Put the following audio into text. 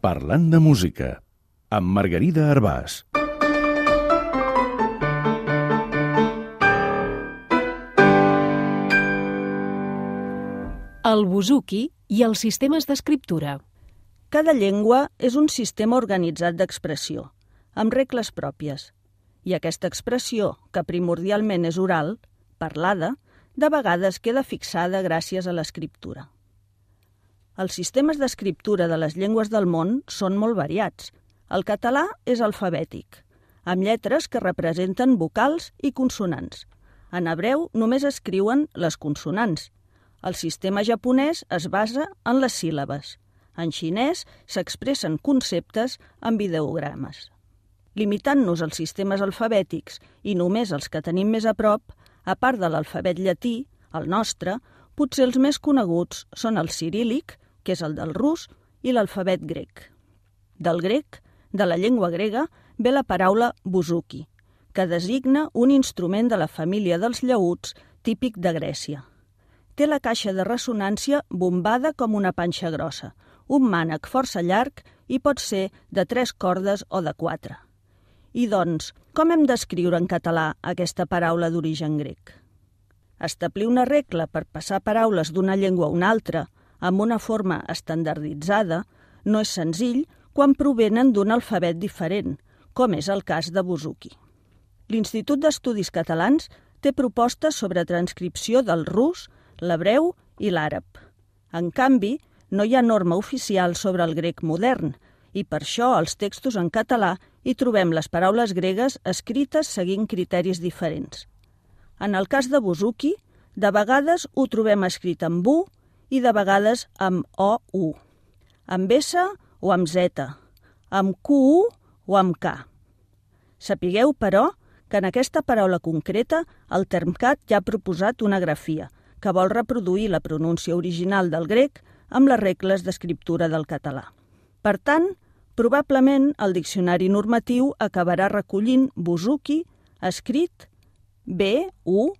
Parlant de música, amb Margarida Arbàs. El buzuki i els sistemes d'escriptura. Cada llengua és un sistema organitzat d'expressió, amb regles pròpies. I aquesta expressió, que primordialment és oral, parlada, de vegades queda fixada gràcies a l'escriptura. Els sistemes d'escriptura de les llengües del món són molt variats. El català és alfabètic, amb lletres que representen vocals i consonants. En hebreu només escriuen les consonants. El sistema japonès es basa en les síl·labes. En xinès s'expressen conceptes amb ideogrames. Limitant-nos als sistemes alfabètics i només els que tenim més a prop, a part de l'alfabet llatí, el nostre, potser els més coneguts són el cirílic, que és el del rus, i l'alfabet grec. Del grec, de la llengua grega, ve la paraula buzuki, que designa un instrument de la família dels llauts típic de Grècia. Té la caixa de ressonància bombada com una panxa grossa, un mànec força llarg i pot ser de tres cordes o de quatre. I doncs, com hem d'escriure en català aquesta paraula d'origen grec? Establir una regla per passar paraules d'una llengua a una altra amb una forma estandarditzada no és senzill quan provenen d'un alfabet diferent, com és el cas de Buzuki. L'Institut d'Estudis Catalans té propostes sobre transcripció del rus, l'hebreu i l'àrab. En canvi, no hi ha norma oficial sobre el grec modern i per això als textos en català hi trobem les paraules gregues escrites seguint criteris diferents. En el cas de Buzuki, de vegades ho trobem escrit amb U i de vegades amb O-U, amb S o amb Z, amb Q-U o amb K. Sapigueu, però, que en aquesta paraula concreta el Termcat ja ha proposat una grafia, que vol reproduir la pronúncia original del grec amb les regles d'escriptura del català. Per tant, probablement el diccionari normatiu acabarà recollint Buzuki escrit B-U-S-U-Q-U-I.